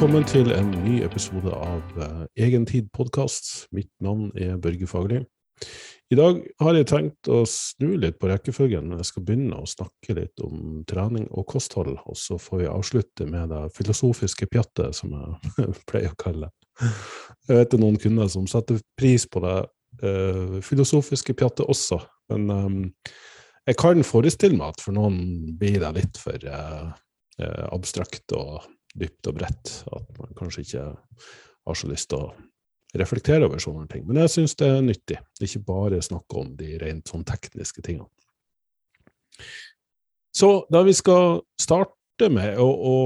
Velkommen til en ny episode av uh, Egentid podkast. Mitt navn er Børge Fagerli. I dag har jeg tenkt å snu litt på rekkefølgen. Jeg skal begynne å snakke litt om trening og kosthold, og så får vi avslutte med det filosofiske pjattet, som jeg pleier å kalle det. Jeg vet det er noen kunder som setter pris på det uh, filosofiske pjattet også, men um, jeg kan forestille meg at for noen blir det litt for uh, abstrakt og dypt og bredt, at man kanskje ikke har så lyst til å reflektere over sånne ting. Men jeg syns det er nyttig, ikke bare snakke om de rent sånn tekniske tingene. Så da vi skal starte med å, å,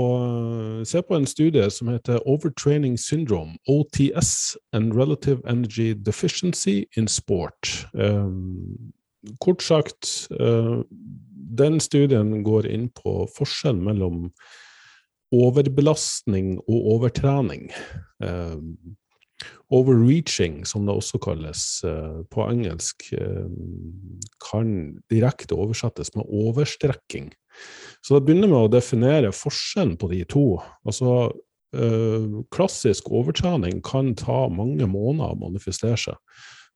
se på en studie som heter Overtraining Syndrome, OTS and Relative Energy Deficiency in Sport. Um, kort sagt, uh, den studien går inn på forskjellen mellom overbelastning og overtrening. Um, Overreaching, som det også kalles uh, på engelsk, uh, kan direkte oversettes med overstrekking. Så det begynner med å definere forskjellen på de to. Altså, klassisk overtrening kan ta mange måneder å manifestere seg.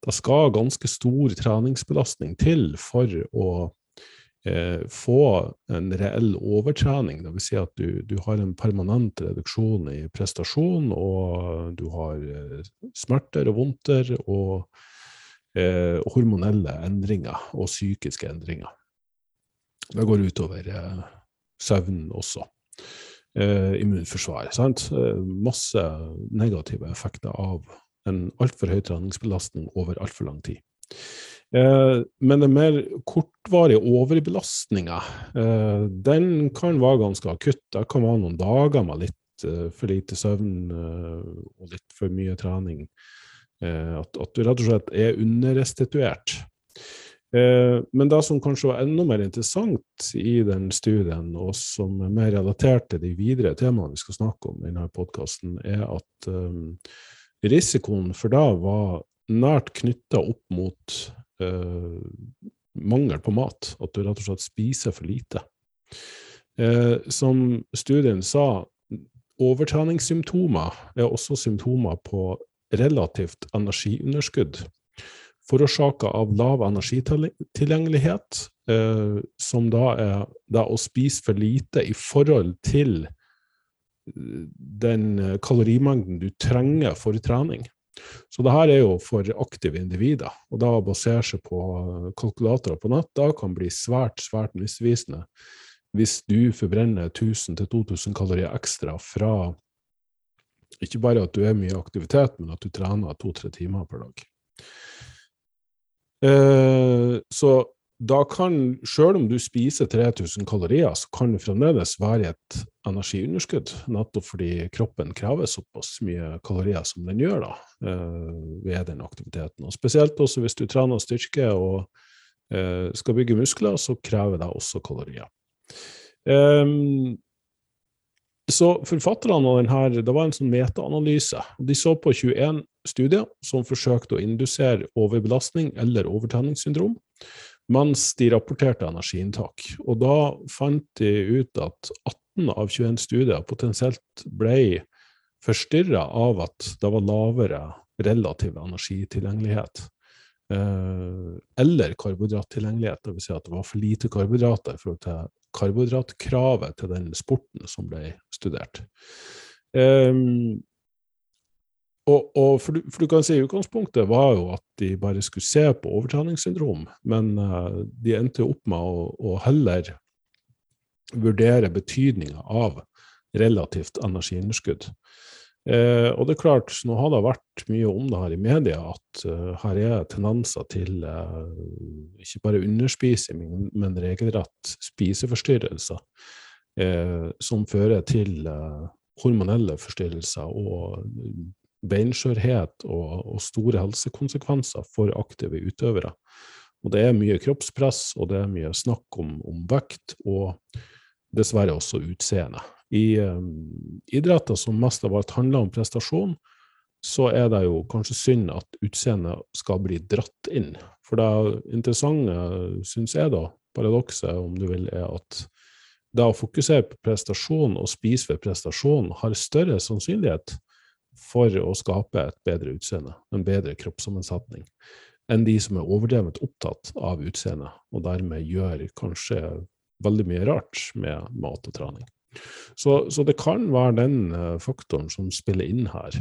Det skal ganske stor treningsbelastning til for å eh, få en reell overtrening. Dvs. Si at du, du, har en permanent reduksjon i prestasjon, og du har eh, smerter og vondter og eh, hormonelle endringer og psykiske endringer. Det går utover eh, søvnen også. Eh, immunforsvaret. Sant? Eh, masse negative effekter av en altfor høy treningsbelastning over altfor lang tid. Eh, men den mer kortvarige overbelastninga, eh, den kan være ganske akutt. Det kan være noen dager med litt eh, for lite søvn og litt for mye trening. At, at du rett og slett er underrestituert. Men det som kanskje var enda mer interessant i den studien, og som er mer relatert til de videre temaene vi skal snakke om i denne podkasten, er at risikoen for det var nært knytta opp mot uh, mangel på mat, at du rett og slett spiser for lite. Eh, som studien sa, overtreningssymptomer er også symptomer på relativt energiunderskudd, forårsaka av lav energitilgjengelighet, eh, som da er da å spise for lite i forhold til den kalorimengden du trenger for trening. Så det her er jo for aktive individer, og da å basere seg på kalkulatorer på nett da kan bli svært, svært misvisende hvis du forbrenner 1000-2000 kalorier ekstra fra ikke bare at du er mye aktivitet, men at du trener to-tre timer per dag. Eh, så da kan, sjøl om du spiser 3000 kalorier, så kan det fremdeles være et energiunderskudd, nettopp fordi kroppen krever såpass mye kalorier som den gjør da, eh, ved den aktiviteten. Og Spesielt også hvis du trener styrke og eh, skal bygge muskler, så krever det også kalorier. Um, så forfatterne av denne, det var en sånn metaanalyse. De så på 21 studier som forsøkte å indusere overbelastning eller overtreningssyndrom mens de rapporterte energiinntak. Og da fant de ut at 18 av 21 studier potensielt ble forstyrra av at det var lavere relativ energitilgjengelighet. Eh, eller karbohydrattilgjengelighet, dvs. Si at det var for lite karbohydrater i forhold til karbohydratkravet til den sporten som ble studert. Um, og, og for, du, for, du, kan si Utgangspunktet var jo at de bare skulle se på overtreningssyndrom, men uh, de endte opp med å, å heller vurdere betydninga av relativt energiunderskudd. Eh, og det er klart, nå har det vært mye om det her i media, at uh, her er tendenser til uh, ikke bare underspising, men, regelrett spiseforstyrrelser, som fører til hormonelle forstyrrelser og beinskjørhet og, og, store helsekonsekvenser for aktive utøvere. Og det er mye kroppspress, og det er mye snakk om, om vekt, og dessverre også utseende. I um, idretter som mest av alt handler om prestasjon, så er det jo kanskje synd at utseendet skal bli dratt inn. For det interessante, syns jeg, da, paradokset, om du vil, er at da å fokusere på prestasjon og spise ved prestasjon har større sannsynlighet for å skape et bedre utseende, en bedre kroppssammensetning, enn de som er overdrevet opptatt av utseendet, og dermed gjør kanskje veldig mye rart med mat og trening. Så, så det kan være den uh, faktoren som spiller inn her.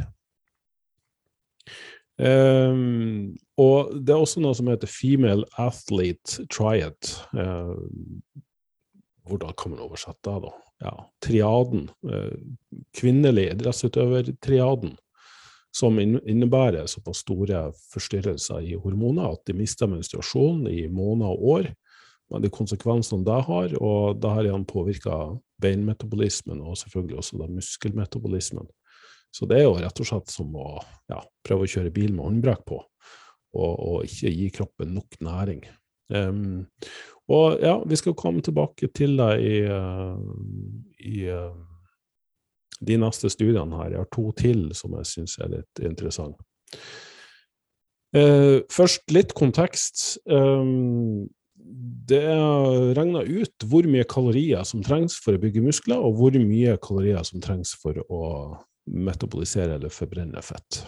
Um, og det er også noe som heter female athlete triad. Um, hvordan kan man oversette det, da? Ja, triaden. Uh, kvinnelig idrettsutøver-triaden. Som innebærer såpass store forstyrrelser i hormoner at de mister menstruasjon i måneder og år. Med de konsekvensene det har, og det har igjen påvirka beinmetabolismen og selvfølgelig også da muskelmetabolismen. Så det er jo rett og slett som å ja, prøve å kjøre bil med håndbrekk på, og, og, ikke gi kroppen nok næring. Um, og ja, vi skal komme tilbake til det i, uh, i uh, de neste studiene her. Jeg har to til som jeg syns er litt interessante. Uh, først litt kontekst. Um, det er regna ut hvor mye kalorier som trengs for å bygge muskler, og hvor mye kalorier som trengs for å metabolisere eller forbrenne fett.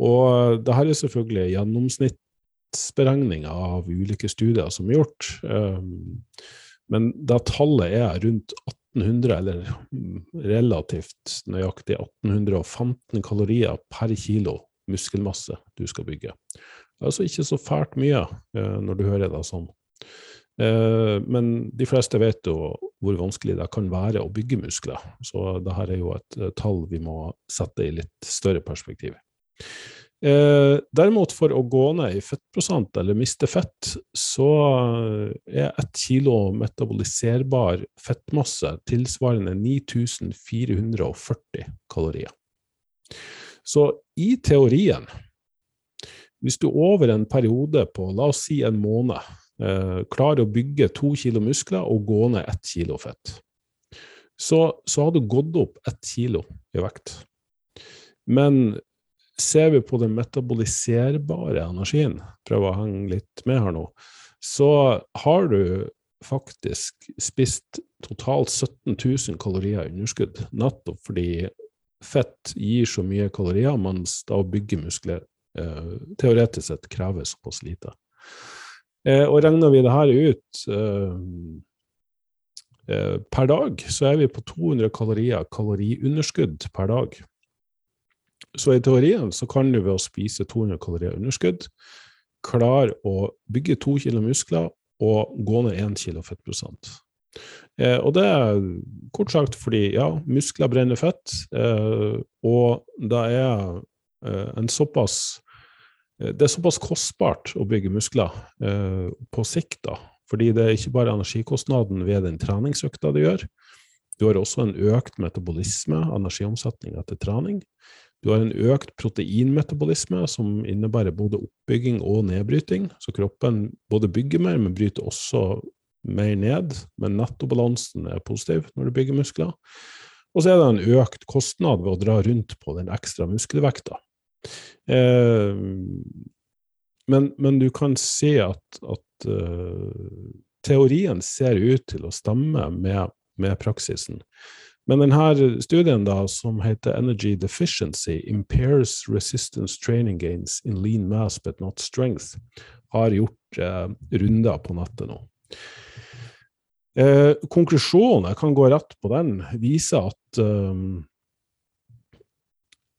Og det her er selvfølgelig gjennomsnittsberegninger av ulike studier som er gjort. Um, men da tallet er rundt 1800, eller relativt nøyaktig 1815 kalorier per kilo muskelmasse du skal bygge. Det er altså ikke så fælt mye uh, når du hører det sånn. Uh, men de fleste vet jo hvor vanskelig det kan være å bygge muskler. Så dette er jo et uh, tall vi må sette i litt større perspektiv. Eh, derimot, for å gå ned i fettprosent eller miste fett, så er ett kilo metaboliserbar fettmasse tilsvarende 9440 kalorier. Så i teorien, hvis du over en periode på la oss si en måned eh, klarer å bygge to kilo muskler og gå ned ett kilo fett, så, så har du gått opp ett kilo i vekt. Men ser vi på den metaboliserbare energien, prøver å henge litt med her nå, så har du faktisk spist totalt 17 000 kalorier i underskudd, nettopp fordi fett gir så mye kalorier, mens da å bygge muskler eh, teoretisk sett krever såpass lite. Eh, og regner vi det her ut eh, eh, per dag, så er vi på 200 kalorier kaloriunderskudd per dag. Så i teorien så kan du ved å spise 200 kalorier underskudd klare å bygge to kilo muskler og gå ned én kilo fettprosent. Eh, og det er kort sagt fordi ja, muskler brenner fett, eh, og det er eh, en såpass eh, det er såpass kostbart å bygge muskler eh, på sikt, da. Fordi det er ikke bare energikostnaden ved den treningsøkta du gjør. Du har også en økt metabolisme, energiomsetning etter trening. Du har en økt proteinmetabolisme, som innebærer både oppbygging og nedbryting. Så kroppen både bygger mer, men bryter også mer ned. Men nettobalansen er positiv når du bygger muskler. Og så er det en økt kostnad ved å dra rundt på den ekstra muskelvekta. Eh, men, men, du kan se at, at uh, teorien ser ut til å stemme med, med praksisen. Men denne studien, da, som heter Energy Deficiency Impairs Resistance Training Gains in Lean Mass But Not Strength, har gjort eh, runder på nettet nå. Eh, konklusjonen, jeg kan gå rett på den, viser at eh,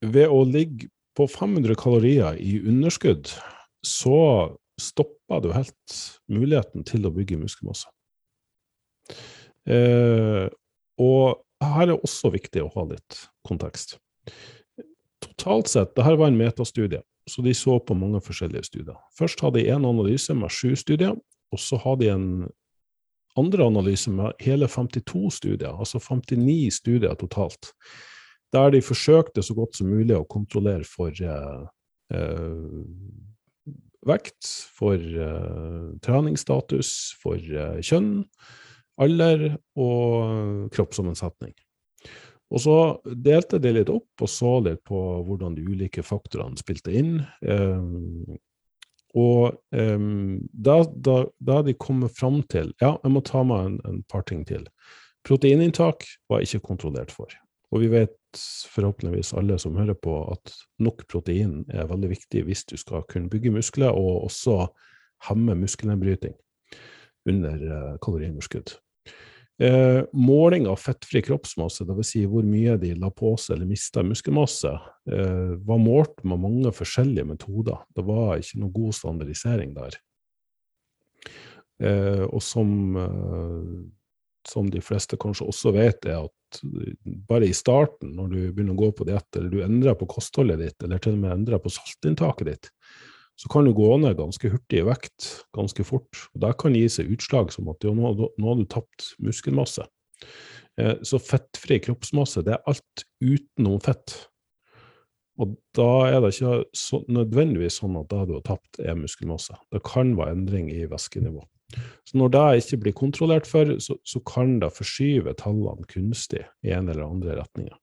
ved å ligge på 500 kalorier i underskudd, så stopper du helt muligheten til å bygge muskelmasse. Eh, og her er også viktig å ha litt kontekst. Totalt sett, dette var en metastudie, så de så på mange forskjellige studier. Først hadde de en analyse med sju studier, og så hadde de en andre analyse med hele 52 studier, altså 59 studier totalt, der de forsøkte så godt som mulig å kontrollere for eh, eh, vekt, for eh, treningsstatus, for eh, kjønn, alder og kroppssammensetning. Og så delte de litt opp og så litt på hvordan de ulike faktorene spilte inn. Um, og um, da, da, da de kommer fram til Ja, jeg må ta meg en, en par ting til. Proteininntak var ikke kontrollert for. Og vi vet forhåpentligvis alle som hører på, at nok protein er veldig viktig hvis du skal kunne bygge muskler, og også hemme muskelnedbryting under uh, kaloriunderskudd. Eh, måling av fettfri kroppsmasse, dvs. Si hvor mye de la på seg eller mista muskelmasse, eh, var målt med mange forskjellige metoder. Det var ikke noe god standardisering der. Eh, og som, eh, som, de fleste kanskje også vet, er at bare i starten, når du begynner å gå på diett, eller du endrer på kostholdet ditt, eller til og med endrer på saltinntaket ditt, så kan du gå ned ganske hurtig i vekt ganske fort. og Det kan gi seg utslag som at nå, nå har du tapt muskelmasse. Eh, så fettfri kroppsmasse, det er alt utenom fett. Og da er det ikke så, nødvendigvis sånn at det du har tapt, er muskelmasse. Det kan være endring i væskenivå. Så når det ikke blir kontrollert for, så, så kan det forskyve tallene kunstig i en eller andre retninger.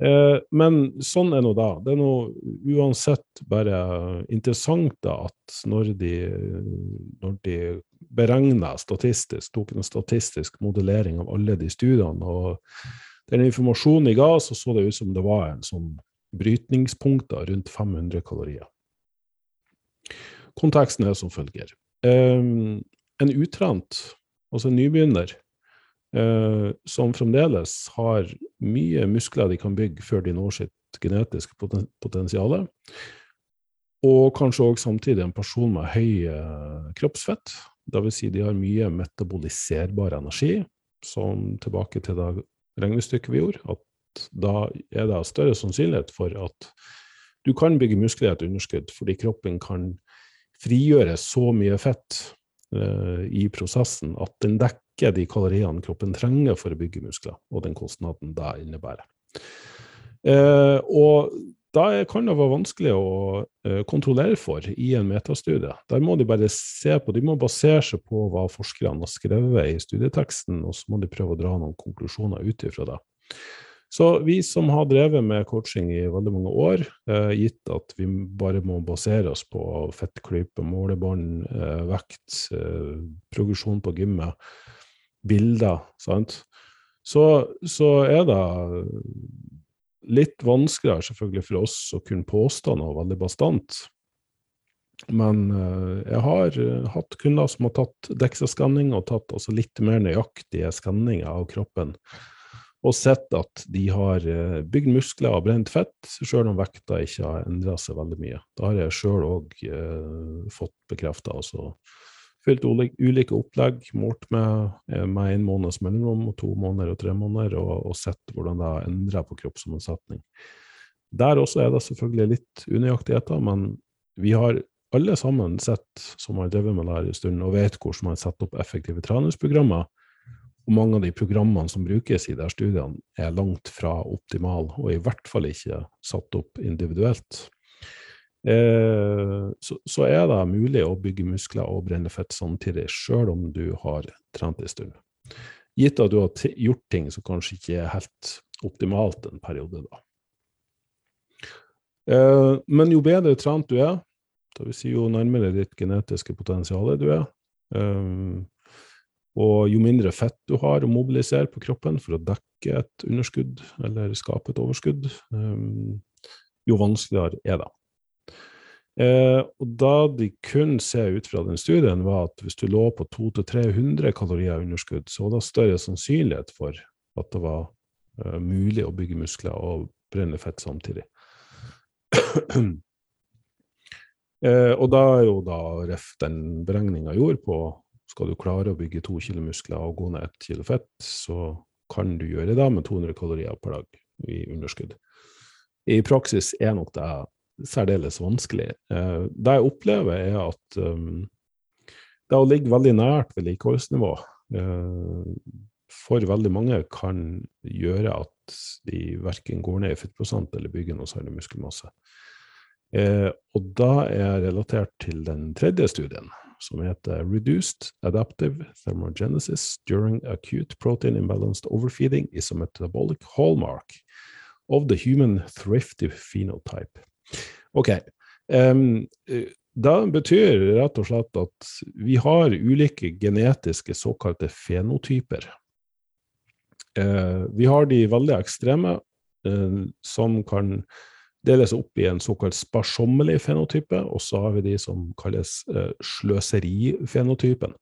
Eh, men sånn er nå da. Det er nå uansett bare interessant da at når de, når de beregna statistisk, tok en statistisk modellering av alle de studiene, og den informasjonen de ga, så så det ut som det var en sånn brytningspunkter rundt 500 kalorier. Konteksten er som følger. Um, en utrent, altså en nybegynner, som fremdeles har mye muskler de kan bygge før de når sitt genetiske poten potensial. Og kanskje òg samtidig en person med høy uh, kroppsfett. Dvs. Si de har mye metaboliserbar energi, som tilbake til det regnestykket vi gjorde, at da er det større sannsynlighet for at du kan bygge muskler i et underskudd, fordi kroppen kan frigjøre så mye fett i prosessen at den dekker de kaloriene kroppen trenger for å bygge muskler, og den kostnaden det innebærer. Eh, og da kan det være vanskelig å eh, kontrollere for i en metastudie. Der må de bare se på, de må basere seg på hva forskerne har skrevet i studieteksten, og så må de prøve å dra noen konklusjoner ut ifra det. Så vi som har drevet med coaching i veldig mange år, eh, gitt at vi bare må basere oss på fettklype, målebånd, eh, vekt, eh, progresjon på gymmet, bilder, sant, så, så, er det litt vanskeligere selvfølgelig for oss å kunne påstå noe veldig bastant. Men uh, jeg har uh, hatt kunder som har tatt DEXA-skanning og tatt altså litt mer nøyaktige skanninger av kroppen, og sett at de har uh, bygd muskler og brent fett, sjøl om vekta ikke har endra seg veldig mye. Det har jeg sjøl òg fått bekrefta. Altså Fylt ulike opplegg, målt med, eh, med en måneds mellomrom, og to måneder og tre måneder, og, og sett hvordan det har endra på kroppssammensetning. Der også er det selvfølgelig litt unøyaktigheter, men vi har alle sammen sett, som har drevet med det her en stund, og vet hvordan man setter opp effektive treningsprogrammer. Og mange av de programmene som brukes i de studiene, er langt fra optimale, og i hvert fall ikke satt opp individuelt. Eh, så, er det mulig å bygge muskler og brenne fett samtidig, sjøl om du har trent en stund. Gitt at du har gjort ting som kanskje ikke er helt optimalt en periode, da. Eh, men jo bedre trent du er, dvs. Si jo nærmere ditt genetiske potensial du er, eh, og jo mindre fett du har å mobilisere på kroppen for å dekke et underskudd eller skape et overskudd, jo vanskeligere er det. Eh, og da de kun ser ut fra den studien, var at hvis du lå på 200-300 kalorier underskudd, så var det større sannsynlighet for at det var eh, mulig å bygge muskler og brenne fett samtidig. eh, og da er jo da ref den beregninga gjorde på skal du klare å bygge to kilo muskler og gå ned ett kilo fett, så kan du gjøre det med 200 kalorier per dag i underskudd. I praksis er nok det særdeles vanskelig. Eh, det jeg opplever, er at um, det å ligge veldig nært vedlikeholdsnivå uh, for veldig mange kan gjøre at de verken går ned i fettprosent eller bygger noe særlig muskelmasse. Uh, og da er jeg relatert til den tredje studien, som heter Reduced Adaptive Thermogenesis During Acute Protein Imbalanced Overfeeding is a Metabolic Hallmark of the Human Thrifty Phenotype. OK. Um, det betyr rett og slett at vi har ulike genetiske såkalte fenotyper. Uh, vi har de veldig ekstreme, uh, som kan deles opp i en såkalt sparsommelig fenotype, og så har vi de som kalles eh, sløserifenotypen.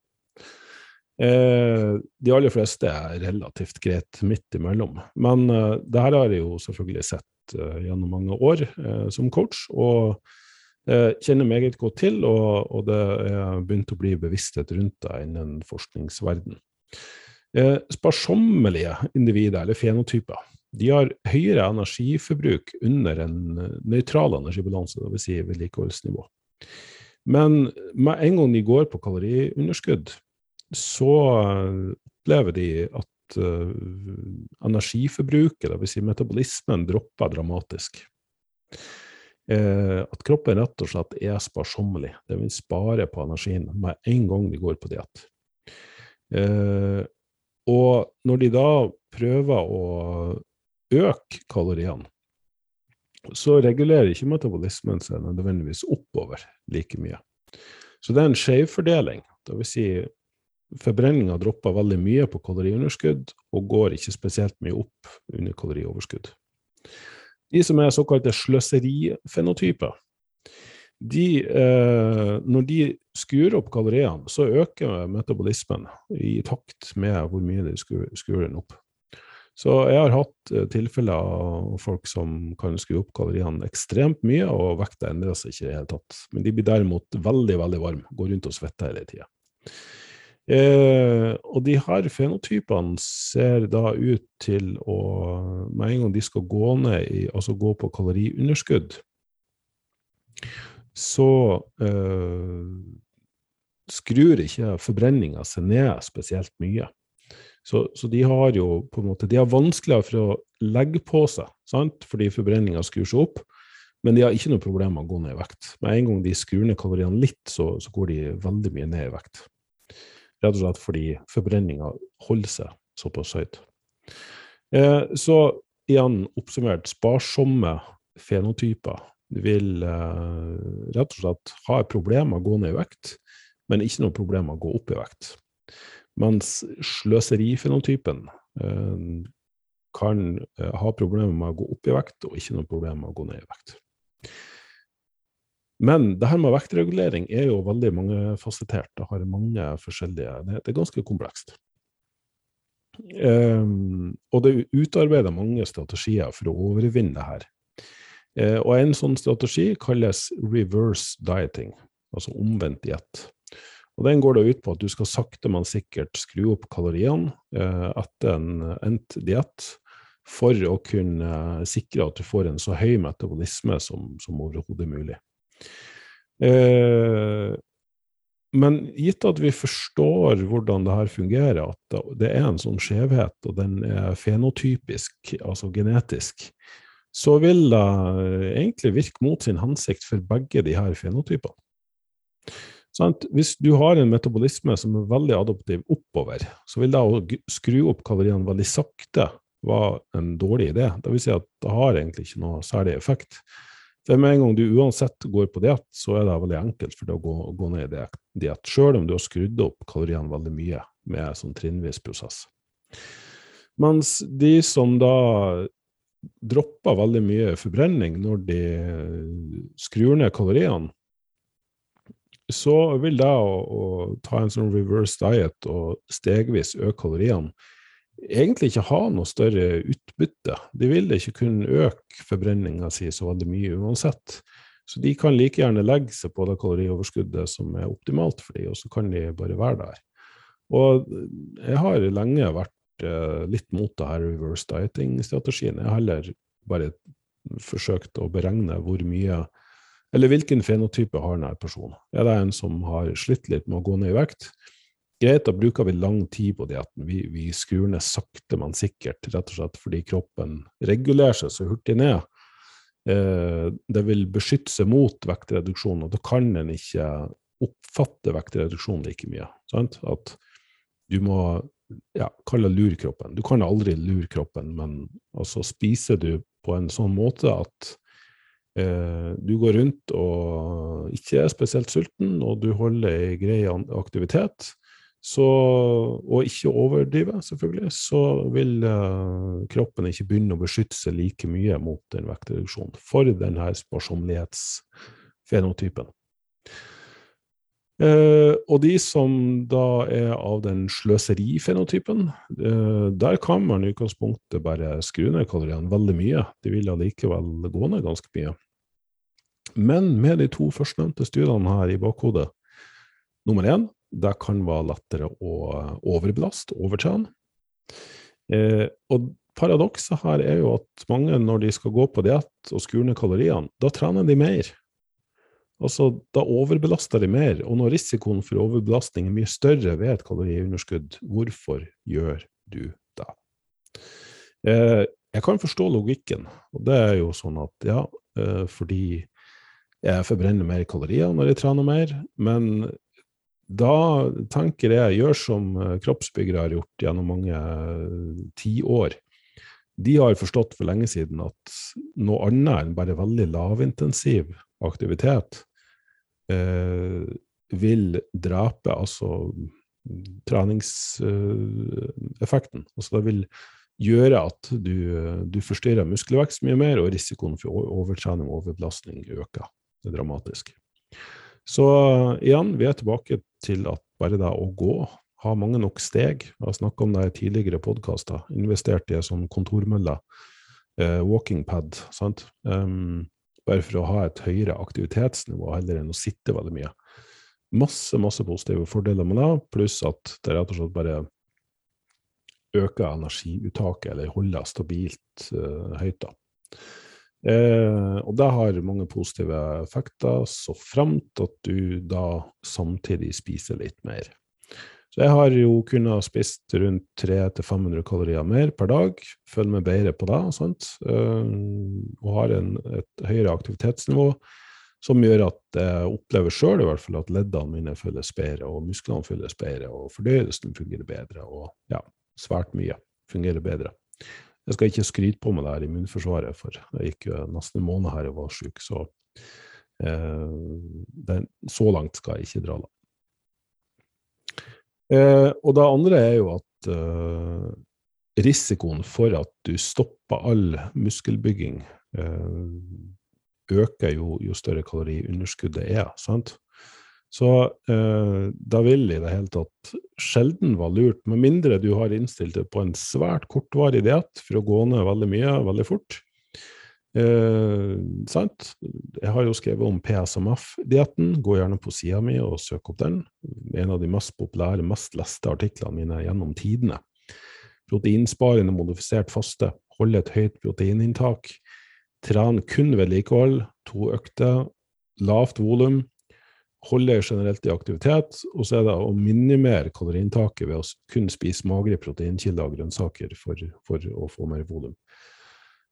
Eh, de aller fleste er relativt greit midt imellom, men eh, det her har jeg jo selvfølgelig sett eh, gjennom mange år eh, som coach, og eh, kjenner meget godt til, og, og det er begynt å bli bevissthet rundt det innen forskningsverden. Sparsommelige individer, eller fenotyper, de har høyere energiforbruk under en eh, nøytral energibalanse, dvs. Si vedlikeholdsnivå. Men med en gang de går på kaloriunderskudd, så eh, opplever de at uh, energiforbruket, dvs. Si metabolismen, dropper dramatisk. Uh, at kroppen rett og slett er sparsommelig. Det vil spare på energien med en gang de går på diett. Uh, og når de da prøver å øke kaloriene, så regulerer ikke metabolismen seg nødvendigvis oppover like mye. Så det er en skjevfordeling. Dvs. Si, forbrenninga dropper veldig mye på kaloriunderskudd, og går ikke spesielt mye opp under kalorioverskudd. De som er såkalte sløserifenotyper, de, eh, når de skrur opp kaloriene, så øker metabolismen i takt med hvor mye de skrur den opp. Så jeg har hatt eh, tilfeller av folk som kan skru opp kaloriene ekstremt mye, og vekta endrer seg ikke i det hele tatt. Men de blir derimot veldig, veldig varme, går rundt og svetter hele tida. Eh, og de her fenotypene ser da ut til å Med en gang de skal gå ned i, altså gå på kaloriunderskudd, så eh, skrur ikke forbrenninga seg ned spesielt mye. Så, så, de har jo på en måte, de har vanskeligere for å legge på seg, sant? fordi forbrenninga skrur seg opp. Men de har ikke noe problem med å gå ned i vekt. Med en gang de skrur ned kaloriene litt, så, så går de veldig mye ned i vekt. Rett og slett fordi forbrenninga holder seg såpass høyt. Eh, så igjen oppsummert, sparsomme fenotyper vil eh, rett og slett ha et problem med å gå ned i vekt, men ikke noe problem med å gå opp i vekt. Mens sløserifenotypen eh, kan eh, ha problemer med å gå opp i vekt, og ikke noe problem med å gå ned i vekt. Men det her med vektregulering er jo veldig mangefasettert. Det har mange forskjellige Det, det er ganske komplekst. Um, og det er utarbeida mange strategier for å overvinne det her. Uh, og en sånn strategi kalles reverse dieting, altså omvendt diett. Og Den går da ut på at du skal sakte, men sikkert skru opp kaloriene eh, etter en endt diett for å kunne sikre at du får en så høy metabolisme som, som overhodet mulig. Eh, men gitt at vi forstår hvordan det her fungerer, at det er en sånn skjevhet, og den er fenotypisk, altså genetisk, så vil det egentlig virke mot sin hensikt for begge de her fenotypene. Sant? Hvis du har en metabolisme som er veldig adoptiv oppover, så vil det å skru opp kaloriene veldig sakte være en dårlig idé. Det vil si at det har egentlig ikke noe særlig effekt. For med en gang du uansett går på diett, så er det veldig enkelt for deg å gå, gå ned i diett, sjøl om du har skrudd opp kaloriene veldig mye med sånn trinnvis prosess. Mens de som da dropper veldig mye forbrenning når de skrur ned kaloriene, så vil det å, å, ta en sånn reverse diet og stegvis øke kaloriene egentlig ikke ha noe større utbytte. De vil ikke kunne øke forbrenninga si så veldig mye uansett. Så de kan like gjerne legge seg på det kalorioverskuddet som er optimalt for dem, og så kan de bare være der. Og jeg har lenge vært eh, litt mot det her reverse dieting-strategien. Jeg har heller bare forsøkt å beregne hvor mye eller hvilken fenotype har denne personen? Er det en som har slitt litt med å gå ned i vekt? Greit, da bruker vi lang tid på dietten. Vi, vi skrur ned sakte, men sikkert, rett og slett fordi kroppen regulerer seg så hurtig ned. Eh, det vil beskytte seg mot vektreduksjon, og da kan en ikke oppfatte vektreduksjon like mye. Sant? At du må ja, kalle lure kroppen. Du kan aldri lure kroppen, men altså spiser du på en sånn måte at du går rundt og ikke er spesielt sulten, og du holder ei grei aktivitet, så, og ikke overdrive, selvfølgelig, så vil uh, kroppen ikke begynne å beskytte seg like mye mot den vektreduksjonen for denne sparsomlighetsfenotypen. Uh, og de som da er av den sløserifenotypen, eh, der kan man i utgangspunktet bare skru ned kaloriene veldig mye. De vil allikevel gå ned ganske mye. Men med de to førstnevnte studiene her i bakhodet Nummer én, det kan være lettere å overbelaste, overtrene. Eh, og paradokset her er jo at mange, når de skal gå på diett og skru ned kaloriene, da trener de mer. Altså, da overbelaster de mer, og når risikoen for overbelastning er mye større ved et kaloriunderskudd, hvorfor gjør du det? Eh, jeg kan forstå logikken, og det er jo sånn at ja, eh, fordi jeg forbrenner mer kalorier når jeg trener mer, men da tenker jeg gjør som eh, kroppsbyggere har gjort gjennom mange tiår. De har forstått for lenge siden at noe annet enn bare veldig lavintensiv aktivitet vil drepe altså treningseffekten. Eh, altså det vil gjøre at du, du forstyrrer muskelvekst mye mer, og risikoen for overtrening og overbelastning øker det dramatisk. Så igjen, vi er tilbake til at bare det å gå, ha mange nok steg Jeg har snakka om det i tidligere podkaster. Investert i en sånn kontormølle, eh, walking pad, sant. Um, bare for å ha et høyere aktivitetsnivå heller enn å sitte veldig mye. Masse, masse positive fordeler med det, pluss at det rett og slett bare øker energiuttaket, eller holder stabilt uh, høyt. da. Eh, og det har mange positive effekter, så fremt at du da samtidig spiser litt mer. Så jeg har jo kunnet spist rundt 300-500 kalorier mer per dag, føler meg bedre på det, og sånt, og har en, et høyere aktivitetsnivå som gjør at jeg opplever sjøl at leddene mine føles bedre, og musklene føles bedre, og fordøyelsen fungerer bedre, og ja, svært mye fungerer bedre. Jeg skal ikke skryte på meg det her immunforsvaret, for jeg gikk jo nesten en måned her og var syk, så eh, den, så langt skal jeg ikke dra, da. Eh, og det andre er jo at eh, risikoen for at du stopper all muskelbygging, eh, øker jo, jo større kaloriunderskuddet er. sant? Så eh, da vil i det hele tatt sjelden være lurt, med mindre du har innstilt deg på en svært kortvarig diett for å gå ned veldig mye veldig fort. Eh, sant? Jeg har jo skrevet om PSMF-dietten. Gå gjerne på sida mi og søk opp den. En av de mest populære, mest leste artiklene mine gjennom tidene. Proteinsparende modifisert faste. Holde et høyt proteininntak. Tren kun vedlikehold. To økter. Lavt volum holde generelt i aktivitet, og så er det å minimere kaloriinntaket ved å kun spise magre proteinkilder og grønnsaker for, for å få mer volum.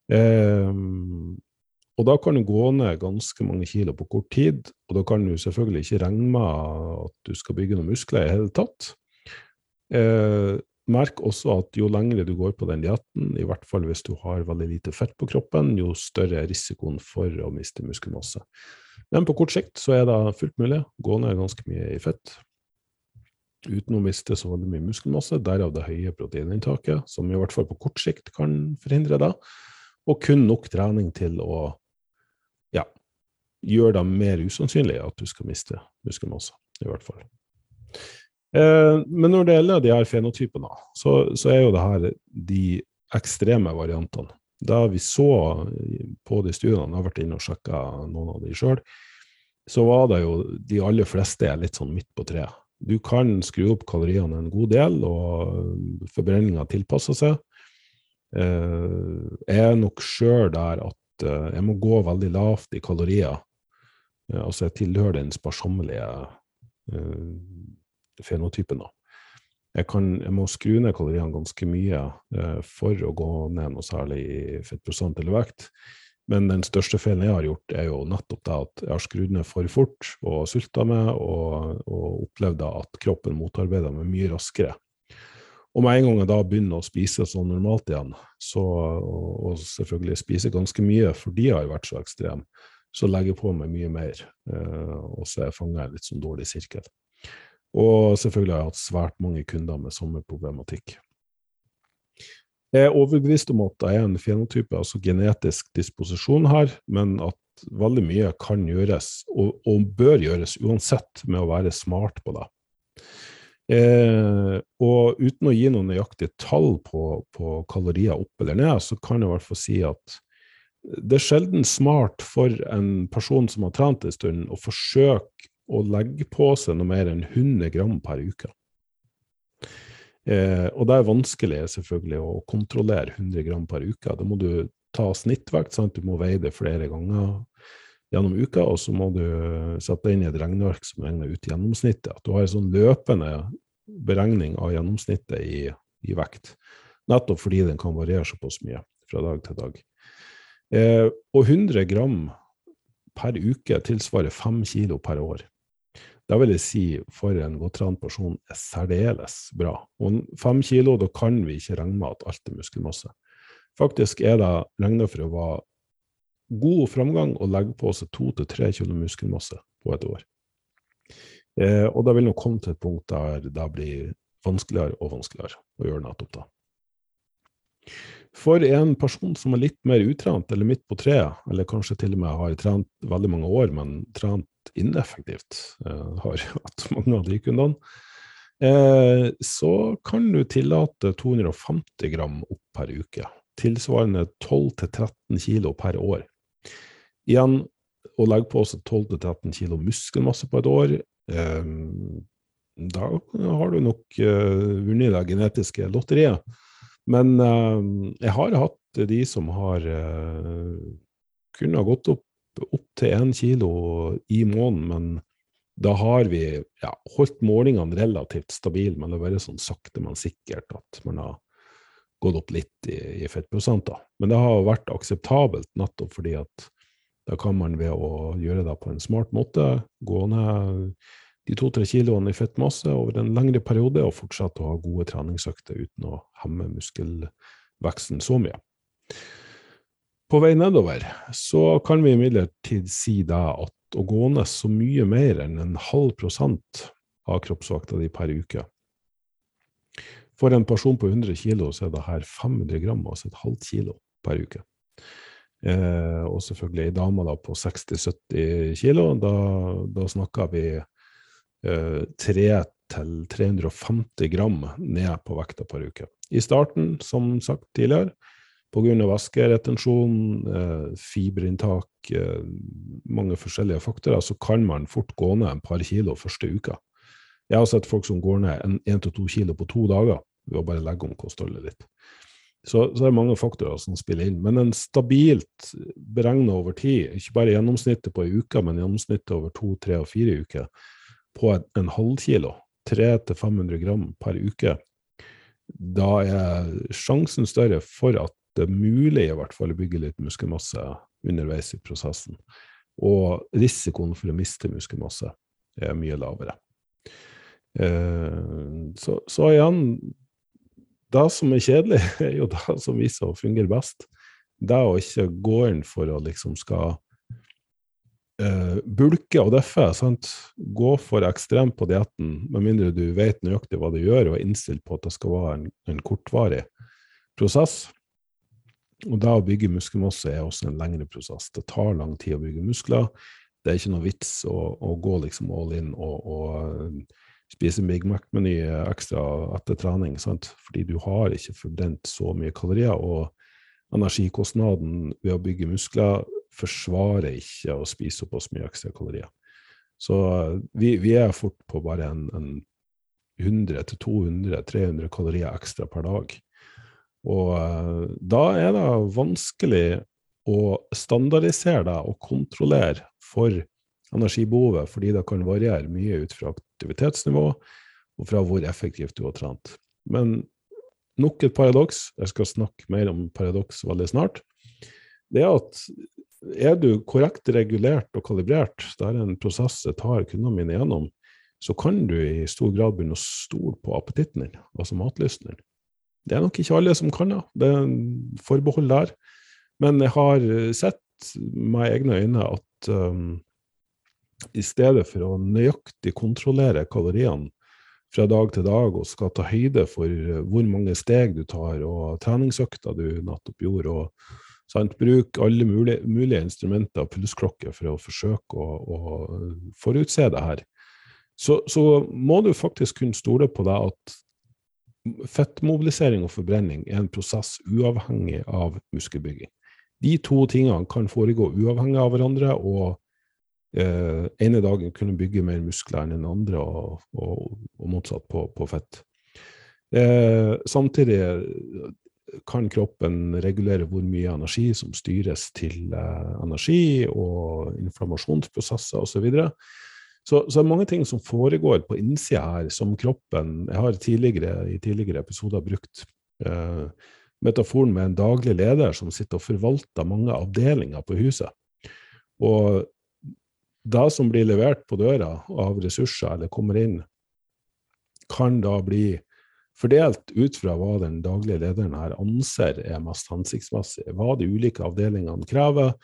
Eh, og da kan du gå ned ganske mange kilo på kort tid, og da kan du selvfølgelig ikke regne med at du skal bygge noen muskler i hele tatt. Eh, merk også at jo lengre du går på den dietten, i hvert fall hvis du har veldig lite fett på kroppen, jo større er risikoen for å miste muskelmasse. Men på kort sikt så er det fullt mulig å gå ned ganske mye i fett uten å miste så veldig mye muskelmasse, derav det høye proteininntaket, som i hvert fall på kort sikt kan forhindre det, og kun nok trening til å ja, gjøre det mer usannsynlig at du skal miste muskelmasse, i hvert fall. Eh, men når det gjelder de her fenotypene, så, så er jo det her de ekstreme variantene. Da vi så på de studiene, jeg har vært inne og sjekka noen av de sjøl, så var det jo de aller fleste litt sånn midt på treet. Du kan skru opp kaloriene en god del, og forbrenninga tilpasser seg. Eh, jeg er nok sjøl der at eh, jeg må gå veldig lavt i kalorier. Eh, altså jeg tilhører den sparsommelige fenotypen. da jeg, kan, jeg, må skru ned kaloriene ganske mye eh, for å gå ned noe særlig i fettprosent eller vekt. Men den største feilen jeg har gjort, er jo nettopp det at jeg har skrudd ned for fort og sulta meg, og, og opplevd at kroppen motarbeider meg mye raskere. Og med en gang jeg da begynner å spise sånn normalt igjen, så, og, og selvfølgelig spise ganske mye fordi jeg har vært så ekstrem, så legger jeg på meg mye mer. Eh, og så er jeg litt sånn dårlig sirkel. Og selvfølgelig har jeg hatt svært mange kunder med samme problematikk. Jeg er overbevist om at jeg er en fenotype, altså genetisk disposisjon her, men at veldig mye kan gjøres, og, og bør gjøres uansett, med å være smart på det. Eh, og uten å gi noen nøyaktige tall på, på, kalorier opp eller ned, så kan jeg i hvert fall si at det er sjelden smart for en person som har trent en stund, å forsøke å legge på seg noe mer enn 100 gram per uke. Eh, og det er vanskelig selvfølgelig å kontrollere 100 gram per uke. Da må du ta snittvekt, sant? du må veie det flere ganger gjennom uka, og så må du sette inn i et regneark som regner ut gjennomsnittet. At du har en sånn løpende beregning av gjennomsnittet i, i, vekt. Nettopp fordi den kan variere såpass mye fra dag til dag. Eh, og 100 gram per uke tilsvarer 5 kilo per år. Da vil jeg si for en godt trent person er særdeles bra. Og 5 kilo, da kan vi ikke regne med at alt er muskelmasse. Faktisk er det regna for å være god framgang å legge på seg 2-3 kilo muskelmasse på et år. Eh, og da vil nok komme til et punkt der det blir vanskeligere og vanskeligere å gjøre nettopp det. For en person som er litt mer utrent, eller midt på treet, eller kanskje til og med har trent veldig mange år, men trent ineffektivt, eh, har hatt mange av de kundene, eh, så kan du tillate 250 gram opp per uke. Tilsvarende 12-13 kilo per år. Igjen, å legge på seg 12-13 kilo muskelmasse på et år, eh, da har du nok eh, vunnet det genetiske lotteriet. Men eh, jeg har hatt de som har eh, kunne ha gått opp, opp til én kilo i måneden, men da har vi ja, holdt målingene relativt stabile, men det har vært sånn sakte, men sikkert at man har gått opp litt i, i fettprosenter. Men det har vært akseptabelt nettopp fordi at da kan man ved å gjøre det på en smart måte, gå ned de to-tre kiloene i fettmasse over en lengre periode og fortsette å ha gode treningsøkter uten å hemme muskelveksten så mye. På vei nedover så kan vi imidlertid si det at å gå ned så mye mer enn en halv prosent av kroppsvekta di per uke For en person på 100 kilo så er det her 500 gram, altså et halvt kilo per uke. Eh, og selvfølgelig ei dame da på 60-70 kilo. Da, da snakker vi eh, 300-350 gram ned på vekta per uke. I starten, som sagt tidligere, pga. væskeretensjon, eh, fiberinntak, eh, mange forskjellige faktorer, så kan man fort gå ned en par kilo første uka. Jeg har sett folk som går ned 1-2 kilo på to dager ved å bare legge om kostholdet litt. Så, så det er mange faktorer som spiller inn. Men en stabilt beregna over tid, ikke bare gjennomsnittet på ei uke, men gjennomsnittet over to, tre og fire uker, på en, en halvkilo, 300-500 gram per uke, da er sjansen større for at det er mulig i hvert fall å bygge litt muskelmasse underveis i prosessen. Og risikoen for å miste muskelmasse er mye lavere. Eh, så, så igjen, det som er kjedelig, er jo det som viser å fungere best. Det å ikke gå inn for å liksom skal uh, bulke og deffe. Sant? Gå for ekstremt på dietten, med mindre du vet nøyaktig hva du gjør, og er innstilt på at det skal være en, en kortvarig prosess. Og det å bygge muskelmasse er også en lengre prosess. Det tar lang tid å bygge muskler. Det er ikke noe vits å, å gå liksom all in og, og spise Big Mac-meny ekstra etter trening, sant? fordi du har ikke forbrent så mye kalorier. Og energikostnaden ved å bygge muskler forsvarer ikke å spise såpass mye ekstra kalorier. Så vi, vi er fort på bare en, en 100-200-300 kalorier ekstra per dag. Og uh, da er det vanskelig å standardisere det og kontrollere for energibehovet, fordi det kan variere mye ut fra aktivitetsnivå og fra hvor effektivt du har trent. Men nok et paradoks, jeg skal snakke mer om paradoks veldig snart, det er at er du korrekt regulert og kalibrert, det er en prosess jeg tar kundene mine gjennom, så kan du i stor grad begynne å stole på appetitten din, altså matlysten din. Det er nok ikke alle som kan det, det er en forbehold der. Men jeg har sett med egne øyne at um, i stedet for å nøyaktig kontrollere kaloriene fra dag til dag og skal ta høyde for hvor mange steg du tar og treningsøkta du nettopp gjorde, og sant, bruk alle mulige, mulige instrumenter og pulsklokker for å forsøke å, å forutse det her, så, så, må du faktisk kunne stole på deg at fettmobilisering og forbrenning er en prosess uavhengig av muskelbygging. De to tingene kan foregå uavhengig av hverandre, og eh, ene dagen kunne bygge mer muskler enn den andre, og, og, og motsatt på, på fett. Eh, samtidig kan kroppen regulere hvor mye energi som styres til eh, energi og inflammasjonsprosesser osv. Så Så det er mange ting som foregår på innsida her, som kroppen Jeg har tidligere, i tidligere episoder brukt eh, metaforen med en daglig leder som sitter og forvalter mange avdelinger på huset. Og det som blir levert på døra av ressurser, eller kommer inn, kan da bli fordelt ut fra hva den daglige lederen her anser er mest hensiktsmessig. Hva de ulike avdelingene krever,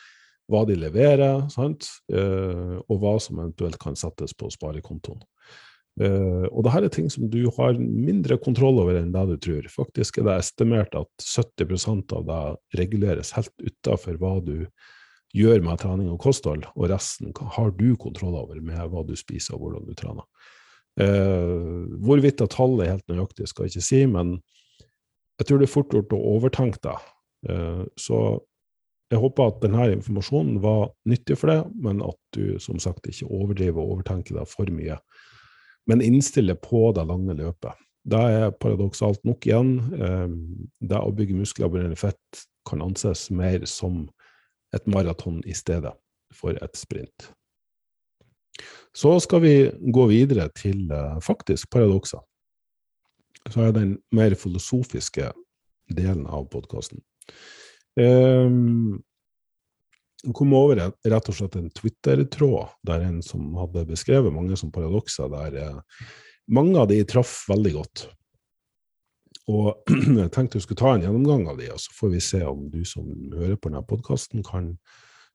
hva de leverer, sant? Uh, og hva som eventuelt kan settes på sparekontoen. Uh, og dette er ting som du har mindre kontroll over enn det du tror. Faktisk er det estimert at 70% av det reguleres helt utafor hva du gjør med trening og kosthold, og resten har du kontroll over med hva du spiser og hvordan du trener. Eh, hvorvidt at tallet er helt nøyaktig, skal jeg ikke si, men jeg tror det er fort gjort å overtenke deg. Eh, så jeg håper at denne informasjonen var nyttig for deg, men at du som sagt ikke overdriver og overtenker deg for mye. Men innstiller på det lange løpet. Det er paradoksalt nok igjen. Eh, det å bygge muskler og brenne fett kan anses mer som et maraton i stedet for et sprint. Så skal vi gå videre til uh, faktisk paradokser. Så er den mer filosofiske delen av podkasten. Um, kom over rett og slett en Twitter-tråd der en som hadde beskrevet mange som paradokser, der uh, mange av de traff veldig godt. Og jeg tenkte jeg skulle ta en gjennomgang av de, og så får vi se om du som hører på denne podkasten, kan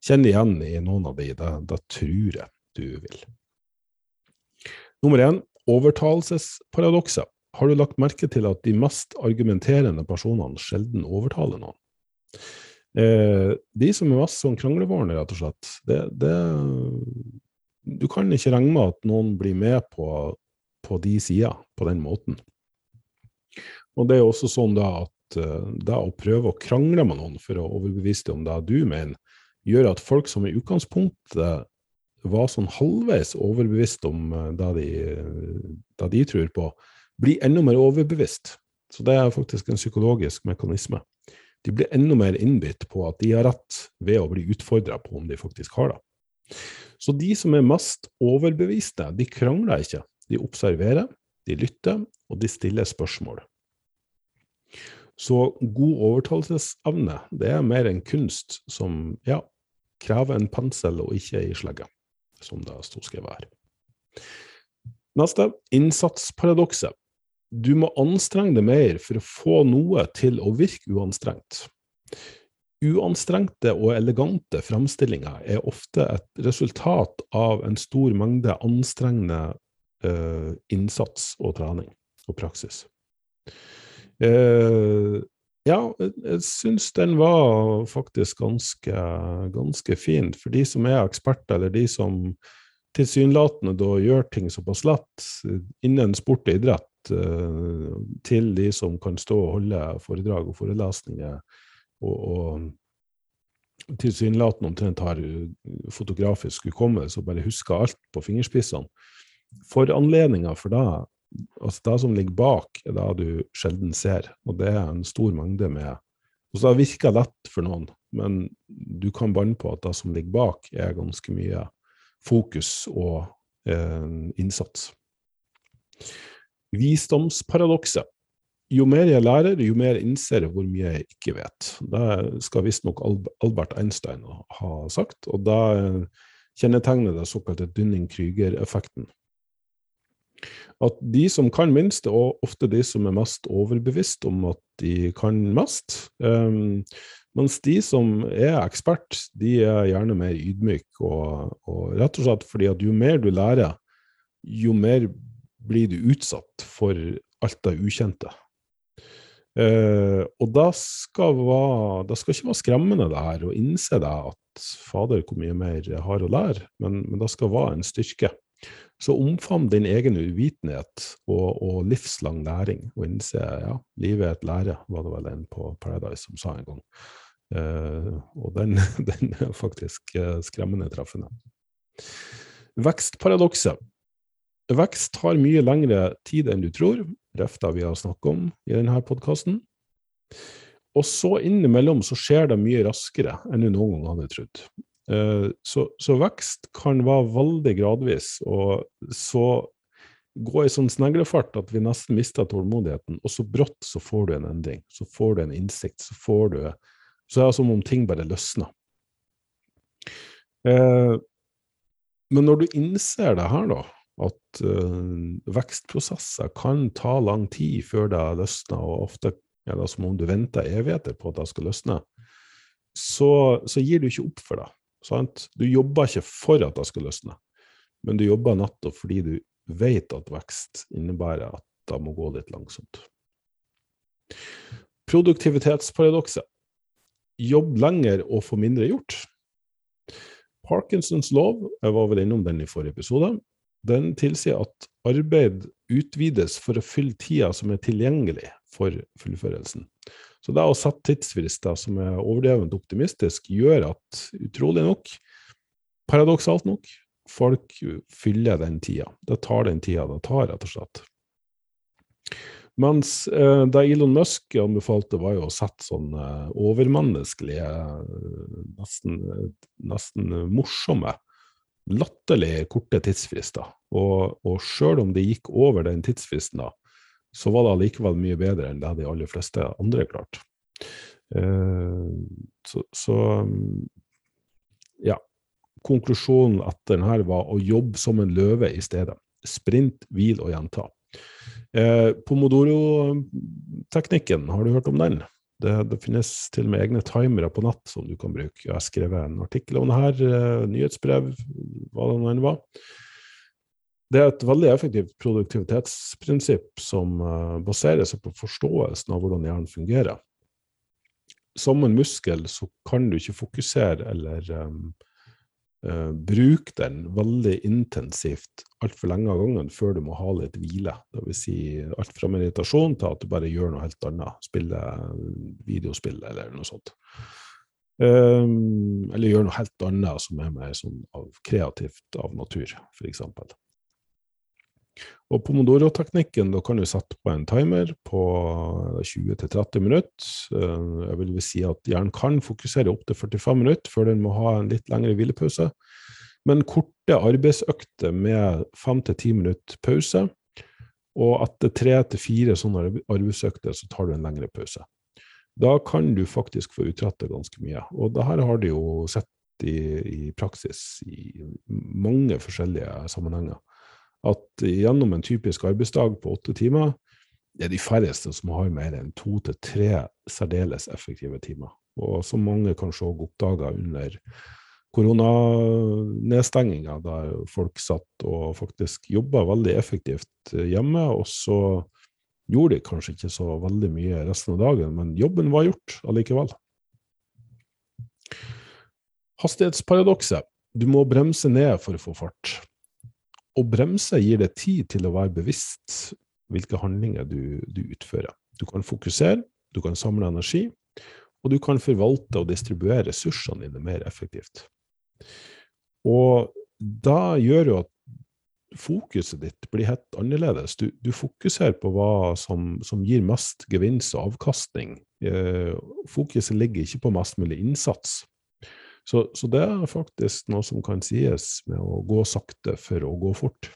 kjenne igjen i noen av de. Da, da tror jeg du vil. Nummer én overtalelsesparadokset. Har du lagt merke til at de mest argumenterende personene sjelden overtaler noen? Eh, de som er mest sånn kranglevarende, rett og slett, det, det, Du kan ikke regne med at noen blir med på, på de sider på den måten. Og det er også sånn da at uh, det å prøve å krangle med noen for å overbevise dem om det du mener, gjør at folk som i utgangspunktet var sånn halvveis overbevist om uh, det de, det de tror på, blir enda mer overbevist. Så det er faktisk en psykologisk mekanisme. De blir enda mer innbitt på at de har rett, ved å bli utfordra på om de faktisk har det. Så de som er mest overbeviste, de krangler ikke. De observerer, de lytter, og de stiller spørsmål. Så god overtalelsesevne, det er mer en kunst som ja, krever en pensel og ikke ei slegge, som det sto skrevet her. Neste innsatsparadokset. Du må anstrenge deg mer for å få noe til å virke uanstrengt. Uanstrengte og elegante framstillinger er ofte et resultat av en stor mengde anstrengende uh, innsats og trening og praksis. Uh, ja, jeg syns den var faktisk ganske, ganske fin. For de som er eksperter, eller de som tilsynelatende da gjør ting såpass lett innen sport og idrett, uh, til de som kan stå og holde foredrag og forelesninger og, og tilsynelatende omtrent har fotografisk hukommelse og bare husker alt på fingerspissene. For anledninga for deg altså Det som ligger bak, er det du sjelden ser, og det er en stor mengde med altså Det virker lett for noen, men du kan banne på at det som ligger bak, er ganske mye fokus og eh, innsats. Visdomsparadokset. Jo mer jeg lærer, jo mer innser jeg hvor mye jeg ikke vet. Det skal visstnok Albert Einstein ha sagt, og da kjennetegner det såkalte Dunning-Krüger-effekten at de som kan minst, er ofte de som er mest overbevist om at de kan mest. Um, Mens de som er ekspert, de er gjerne mer ydmyke, og, og, rett og slett fordi at jo mer du lærer, jo mer blir du utsatt for alt det ukjente. Uh, og det skal, være, det skal ikke være skremmende det her å innse det at fader, hvor mye mer jeg har å lære, men, men det skal være en styrke. Så omfavn din egen uvitenhet og, og, livslang læring, og innse ja, livet er et lære, var det vel en på Paradise som sa en gang. Uh, og den, den, er faktisk uh, skremmende treffende. Vekstparadokset. Vekst tar mye lengre tid enn du tror, ref vi har snakket om i denne podkasten. Og så innimellom så skjer det mye raskere enn du noen gang hadde trodd. Eh, så, så, vekst kan være veldig gradvis, og så gå i sånn sneglefart at vi nesten mister tålmodigheten, og så brått så får du en endring. Så får du en innsikt, så får du Så er det som om ting bare løsner. Eh, men når du innser det her, da, at eh, vekstprosesser kan ta lang tid før det løsner, og ofte er det som om du venter evigheter på at det skal løsne, så, så gir du ikke opp for det. Sant? Du jobber ikke for at det skal løsne, men du jobber nettopp fordi du vet at vekst innebærer at det må gå litt langsomt. Produktivitetsparadokset. Jobb lenger og få mindre gjort. Parkinsons lov, jeg var vel innom den i forrige episode, den tilsier at arbeid utvides for å fylle tida som er tilgjengelig for fullførelsen. Så det å sette tidsfrister som er overdrevent optimistisk, gjør at utrolig nok, paradoksalt nok, folk fyller den tida. Det tar den tida det tar, rett og slett. Mens eh, det Elon Musk anbefalte, var jo å sette sånn eh, overmenneskelige, nesten, nesten morsomme latterlig korte tidsfrister. Og, og sjøl om det gikk over den tidsfristen, da, så var det allikevel mye bedre enn det de aller fleste andre klarte. Uh, så, så, ja. Konklusjonen etter denne var å jobbe som en løve i stedet. Sprint, hvil og gjenta. Eh, Pomodoro-teknikken, har du hørt om den? Det, det, finnes til og med egne timere på nett som du kan bruke. Jeg har skrevet en artikkel om det her, uh, nyhetsbrev, hva det nå enn var. Det er et veldig effektivt produktivitetsprinsipp som uh, baserer seg på forståelsen av hvordan hjernen fungerer. Som en muskel så kan du ikke fokusere eller um, Uh, bruke den veldig intensivt altfor lenge av gangen før du må ha litt hvile. Vil si alt fra meditasjon til at du bare gjør noe helt annet. Spiller videospill eller noe sånt. Um, eller gjør noe helt annet som er mer sånn av kreativt av natur, f.eks. Og Pomodoro-teknikken, da kan du sette på en timer på 20-30 minutter. Eh, jeg vil si at hjernen kan fokusere opptil 45 minutter før den må ha en litt lengre hvilepause. Men korte arbeidsøkter med 5-10 minutter pause, og etter tre til fire sånne arbeidsøkter så tar du en lengre pause. Da kan du faktisk få utrettet ganske mye. Og det her har de jo sett i, i praksis i mange forskjellige sammenhenger at gjennom en typisk arbeidsdag på åtte timer, det er de færreste som har mer enn to til tre særdeles effektive timer. Og som mange kanskje òg oppdaga under koronanedstenginga, der folk satt og faktisk jobba veldig effektivt hjemme, og så gjorde de kanskje ikke så veldig mye resten av dagen, men jobben var gjort allikevel. Hastighetsparadokset. Du må bremse ned for å få fart. Å bremse gir deg tid til å være bevisst hvilke handlinger du, du, utfører. Du kan fokusere, du kan samle energi, og du kan forvalte og distribuere ressursene dine mer effektivt. Og da gjør jo at fokuset ditt blir helt annerledes. Du, du fokuserer på hva som, som, gir mest gevinst og avkastning. Eh, fokuset ligger ikke på mest mulig innsats. Så, så, det er faktisk noe som kan sies med å gå sakte for å gå fort.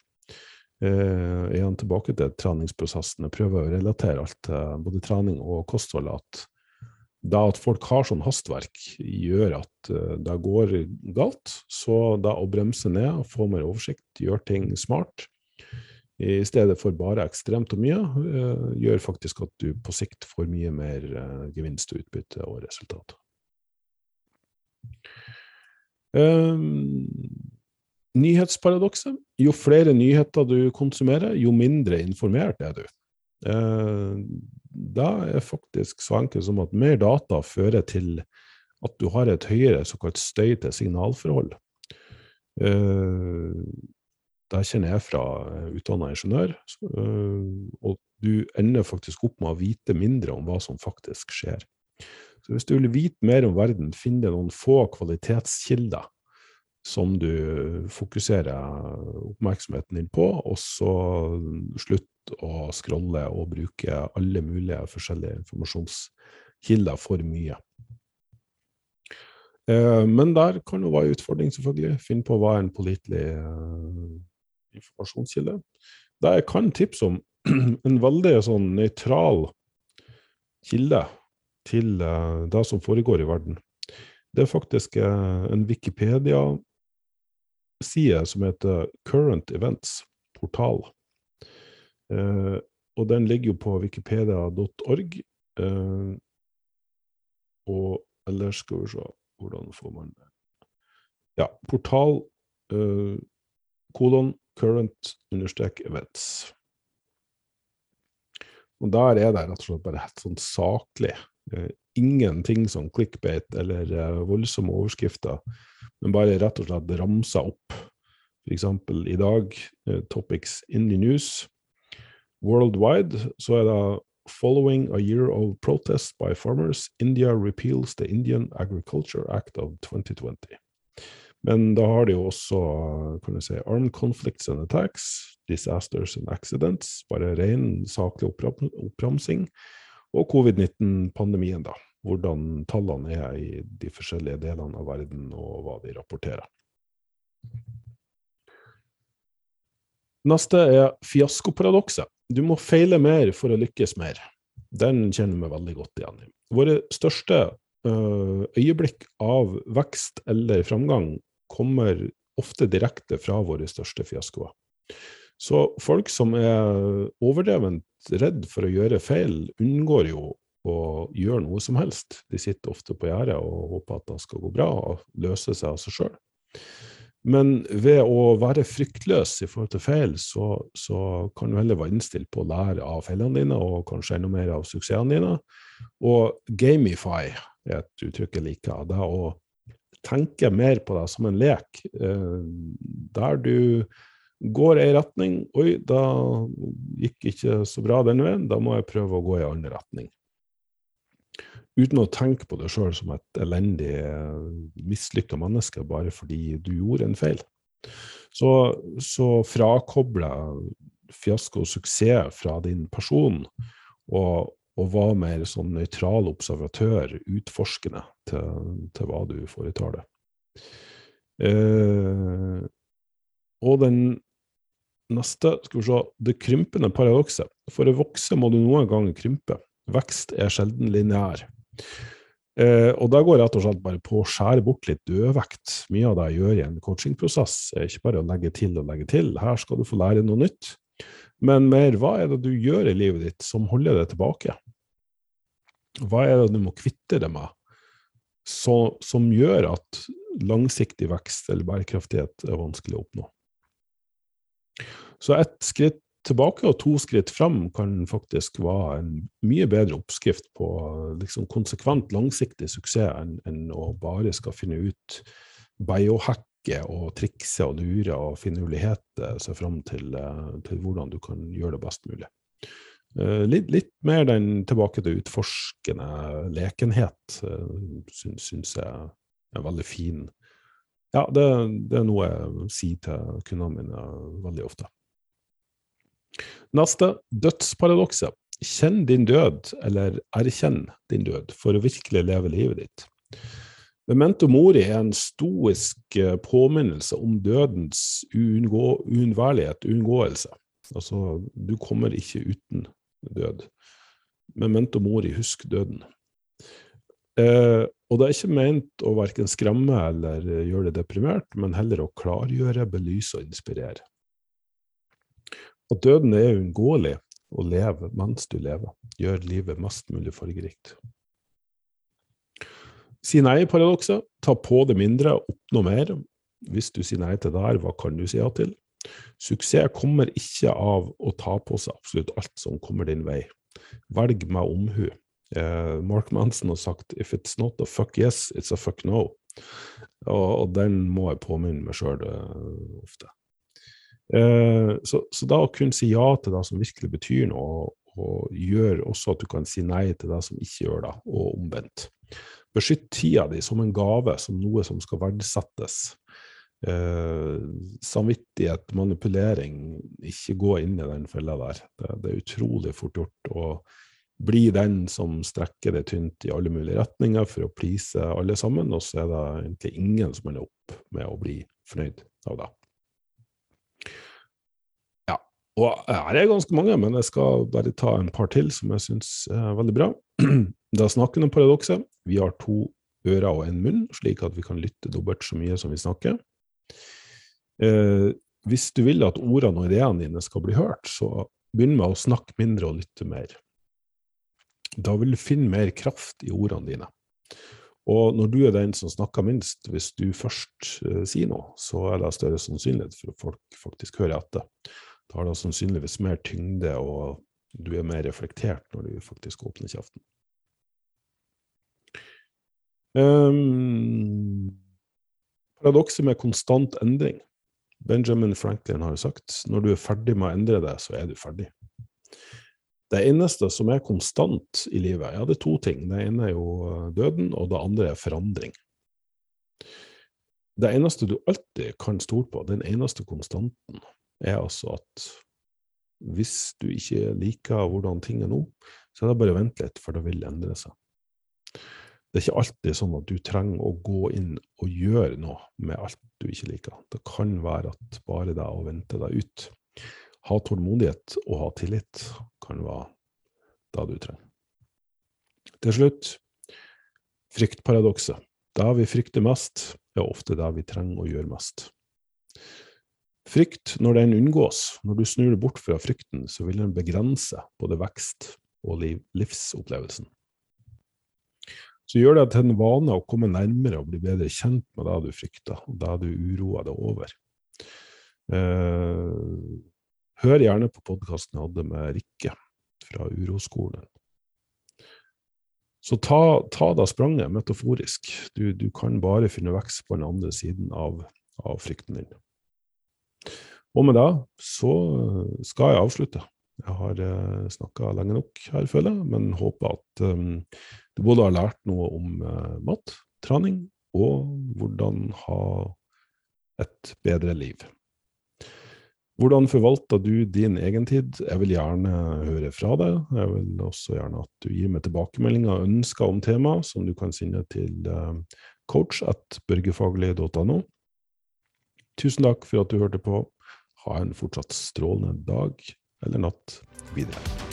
Eh, igjen tilbake til treningsprosessen. Jeg prøver å relatere alt til både trening og kosthold. At det at folk har sånn hastverk, gjør at uh, det går galt. Så det å bremse ned, få mer oversikt, gjøre ting smart, i stedet for bare ekstremt og mye, uh, gjør faktisk at du på sikt får mye mer uh, gevinst, utbytte og resultat. Um, nyhetsparadokset. Jo flere nyheter du konsumerer, jo mindre informert er du. Uh, da er faktisk så enkelt som at mer data fører til at du har et høyere såkalt støy til signalforhold. Uh, det kjenner jeg fra utdanna ingeniør. Og du ender faktisk opp med å vite mindre om hva som faktisk skjer. Så hvis du vil vite mer om verden, finn deg noen få kvalitetskilder som du fokuserer oppmerksomheten din på, og så slutt å scrolle og bruke alle mulige forskjellige informasjonskilder for mye. Eh, men der kan det være utfordring, selvfølgelig. Finn på hva er en pålitelig eh, informasjonskilde. Der jeg kan tipse om en veldig sånn nøytral kilde til uh, det som foregår i verden. Det er faktisk uh, en Wikipedia-side som heter Current Events, portal. Eh, og den ligger jo på wikipedia.org. og ellers skal vi se Hvordan får man det Ja, portal kolon current understrek events. Og der er det rett og slett bare helt sånn saklig. Eh, ingenting som clickbait eller eh, voldsomme overskrifter, men bare rett og slett ramsa opp. F.eks. i dag, eh, topics in the news. Worldwide så er det Following a year of protests by farmers, India repeals the Indian Agriculture Act of 2020. Men da har de jo også kan si, armed conflicts and attacks, disasters and accidents, bare ren saklig oppramsing, og covid-19-pandemien, da. Hvordan tallene er i de forskjellige delene av verden, og hva de rapporterer. Neste er fiaskoparadokset. Du må feile mer for å lykkes mer. Den kjenner vi veldig godt igjen i. Våre største øh, øyeblikk av vekst eller framgang kommer ofte direkte fra våre største fiaskoer. Så folk som er overdrevent redd for å gjøre feil, unngår jo å gjøre noe som helst. De sitter ofte på gjerdet og håper at det skal gå bra og løse seg av seg sjøl. Men ved å være fryktløs i forhold til feil, så, så, kan du heller være innstilt på å lære av feilene dine, og kanskje enda mer av suksessene dine. Og gamify er et uttrykk jeg liker. Det å tenke mer på det som en lek, eh, der du går ei retning Oi, da gikk ikke så bra den veien, da må jeg prøve å gå i annen retning. Uten å tenke på deg sjøl som et elendig, mislykka menneske bare fordi du gjorde en feil. Så, så frakobla fiasko og suksess fra din person, og, og var mer sånn nøytral observatør, utforskende, til, til, hva du foretar deg. Eh, og den neste skal vi se, det krympende paradokset. For å vokse må du noen ganger krympe. Vekst er sjelden lineær. Eh, og da går rett og slett bare på å skjære bort litt dødvekt. Mye av det jeg gjør i en coachingprosess, er ikke bare å legge til og legge til. Her skal du få lære noe nytt. Men mer hva er det du gjør i livet ditt som holder deg tilbake? Hva er det du må kvitte deg med så, som gjør at langsiktig vekst eller bærekraftighet er vanskelig å oppnå? Så ett skritt tilbake og to skritt fram kan faktisk være en mye bedre oppskrift på liksom konsekvent langsiktig suksess enn, enn å bare skal finne ut biohacke og trikse og lure og finurligheter seg fram til, eh, til, hvordan du kan gjøre det best mulig. Eh, litt, litt mer den tilbake til utforskende lekenhet syns, syns jeg er veldig fin. Ja, det, det er noe jeg sier til kundene mine veldig ofte. Neste dødsparadokset. Kjenn din død, eller erkjenn din død, for å virkelig leve livet ditt. Memento mori er en stoisk eh, påminnelse om dødens uunnværlighet, uunngåelse. Altså, du kommer ikke uten død. Memento mori, husk døden. Eh, og det er ikke ment å verken skremme eller gjøre det deprimert, men heller å klargjøre, belyse og inspirere. At døden er uunngåelig å leve mens du lever. Gjør livet mest mulig fargerikt. Si nei i paradokset. Ta på det mindre, oppnå mer. Hvis du sier nei til det her, hva kan du si ja til? Suksess kommer ikke av å ta på seg absolutt alt som kommer din vei. Velg med omhu. Eh, Mark Manson har sagt 'if it's not a fuck yes, it's a fuck no'. Og, og den må jeg påminne meg sjøl uh, ofte. Uh, så, så, da å kunne si ja til det som virkelig betyr noe, og, og gjør også at du kan si nei til det som ikke gjør det, og omvendt. Beskytt tida di som en gave, som noe som skal verdsettes. Eh, samvittighet, manipulering, ikke gå inn i den fella der. Det, det er utrolig fort gjort. og bli den som strekker det tynt i alle mulige retninger for å please alle sammen, og så er det egentlig ingen som ender opp med å bli fornøyd av det. Ja, og her er ganske mange, men jeg skal bare ta en par til som jeg syns er veldig bra. Da snakker vi om paradokset. Vi har to ører og en munn, slik at vi kan lytte dobbelt så mye som vi snakker. Eh, hvis du vil at ordene og ideene dine skal bli hørt, så begynn med å snakke mindre og lytte mer. Da vil du finne mer kraft i ordene dine. Og når du er den som snakker minst, hvis du først uh, sier noe, så er det større sannsynlighet for at folk faktisk hører etter. Da har det sannsynligvis mer tyngde, og du er mer reflektert når du faktisk åpner kjeften. Um, paradokset med konstant endring. Benjamin Franklin har jo sagt når du er ferdig med å endre det, så er du ferdig. Det eneste som er konstant i livet, ja, det er to ting. Det ene er jo eh, døden, og det andre er forandring. Det eneste du alltid kan stole på, den eneste konstanten, er altså at hvis du ikke liker hvordan ting er nå, så er det bare å vente litt, for det vil endre seg. Det er ikke alltid sånn at du trenger å gå inn og gjøre noe med alt du ikke liker. Det kan være at bare det å vente deg ut ha tålmodighet og ha tillit kan være det du trenger. Til slutt, fryktparadokset. Det vi frykter mest, er ofte det vi trenger å gjøre mest. Frykt, når den unngås, når du snur deg bort fra frykten, så vil den begrense både vekst og liv, livsopplevelsen. Så gjør det til en vane å komme nærmere og bli bedre kjent med det du frykter, og det du uroer deg over. Eh, Hør gjerne på podkasten jeg hadde med Rikke fra Uroskolen. Så ta, ta da spranget metaforisk. Du, du, kan bare finne vekst på den andre siden av, av frykten din. Og med det så skal jeg avslutte. Jeg har eh, snakka lenge nok her, føler jeg, men håper at um, du både har lært noe om uh, mat, trening og hvordan ha et bedre liv. Hvordan forvalter du din egen tid? Jeg vil gjerne høre fra deg. Jeg vil også gjerne at du gir meg tilbakemeldinger og ønsker om tema, som du kan sende til eh, coach at børgefaglig.no. Tusen takk for at du hørte på. Ha en fortsatt strålende dag eller natt videre.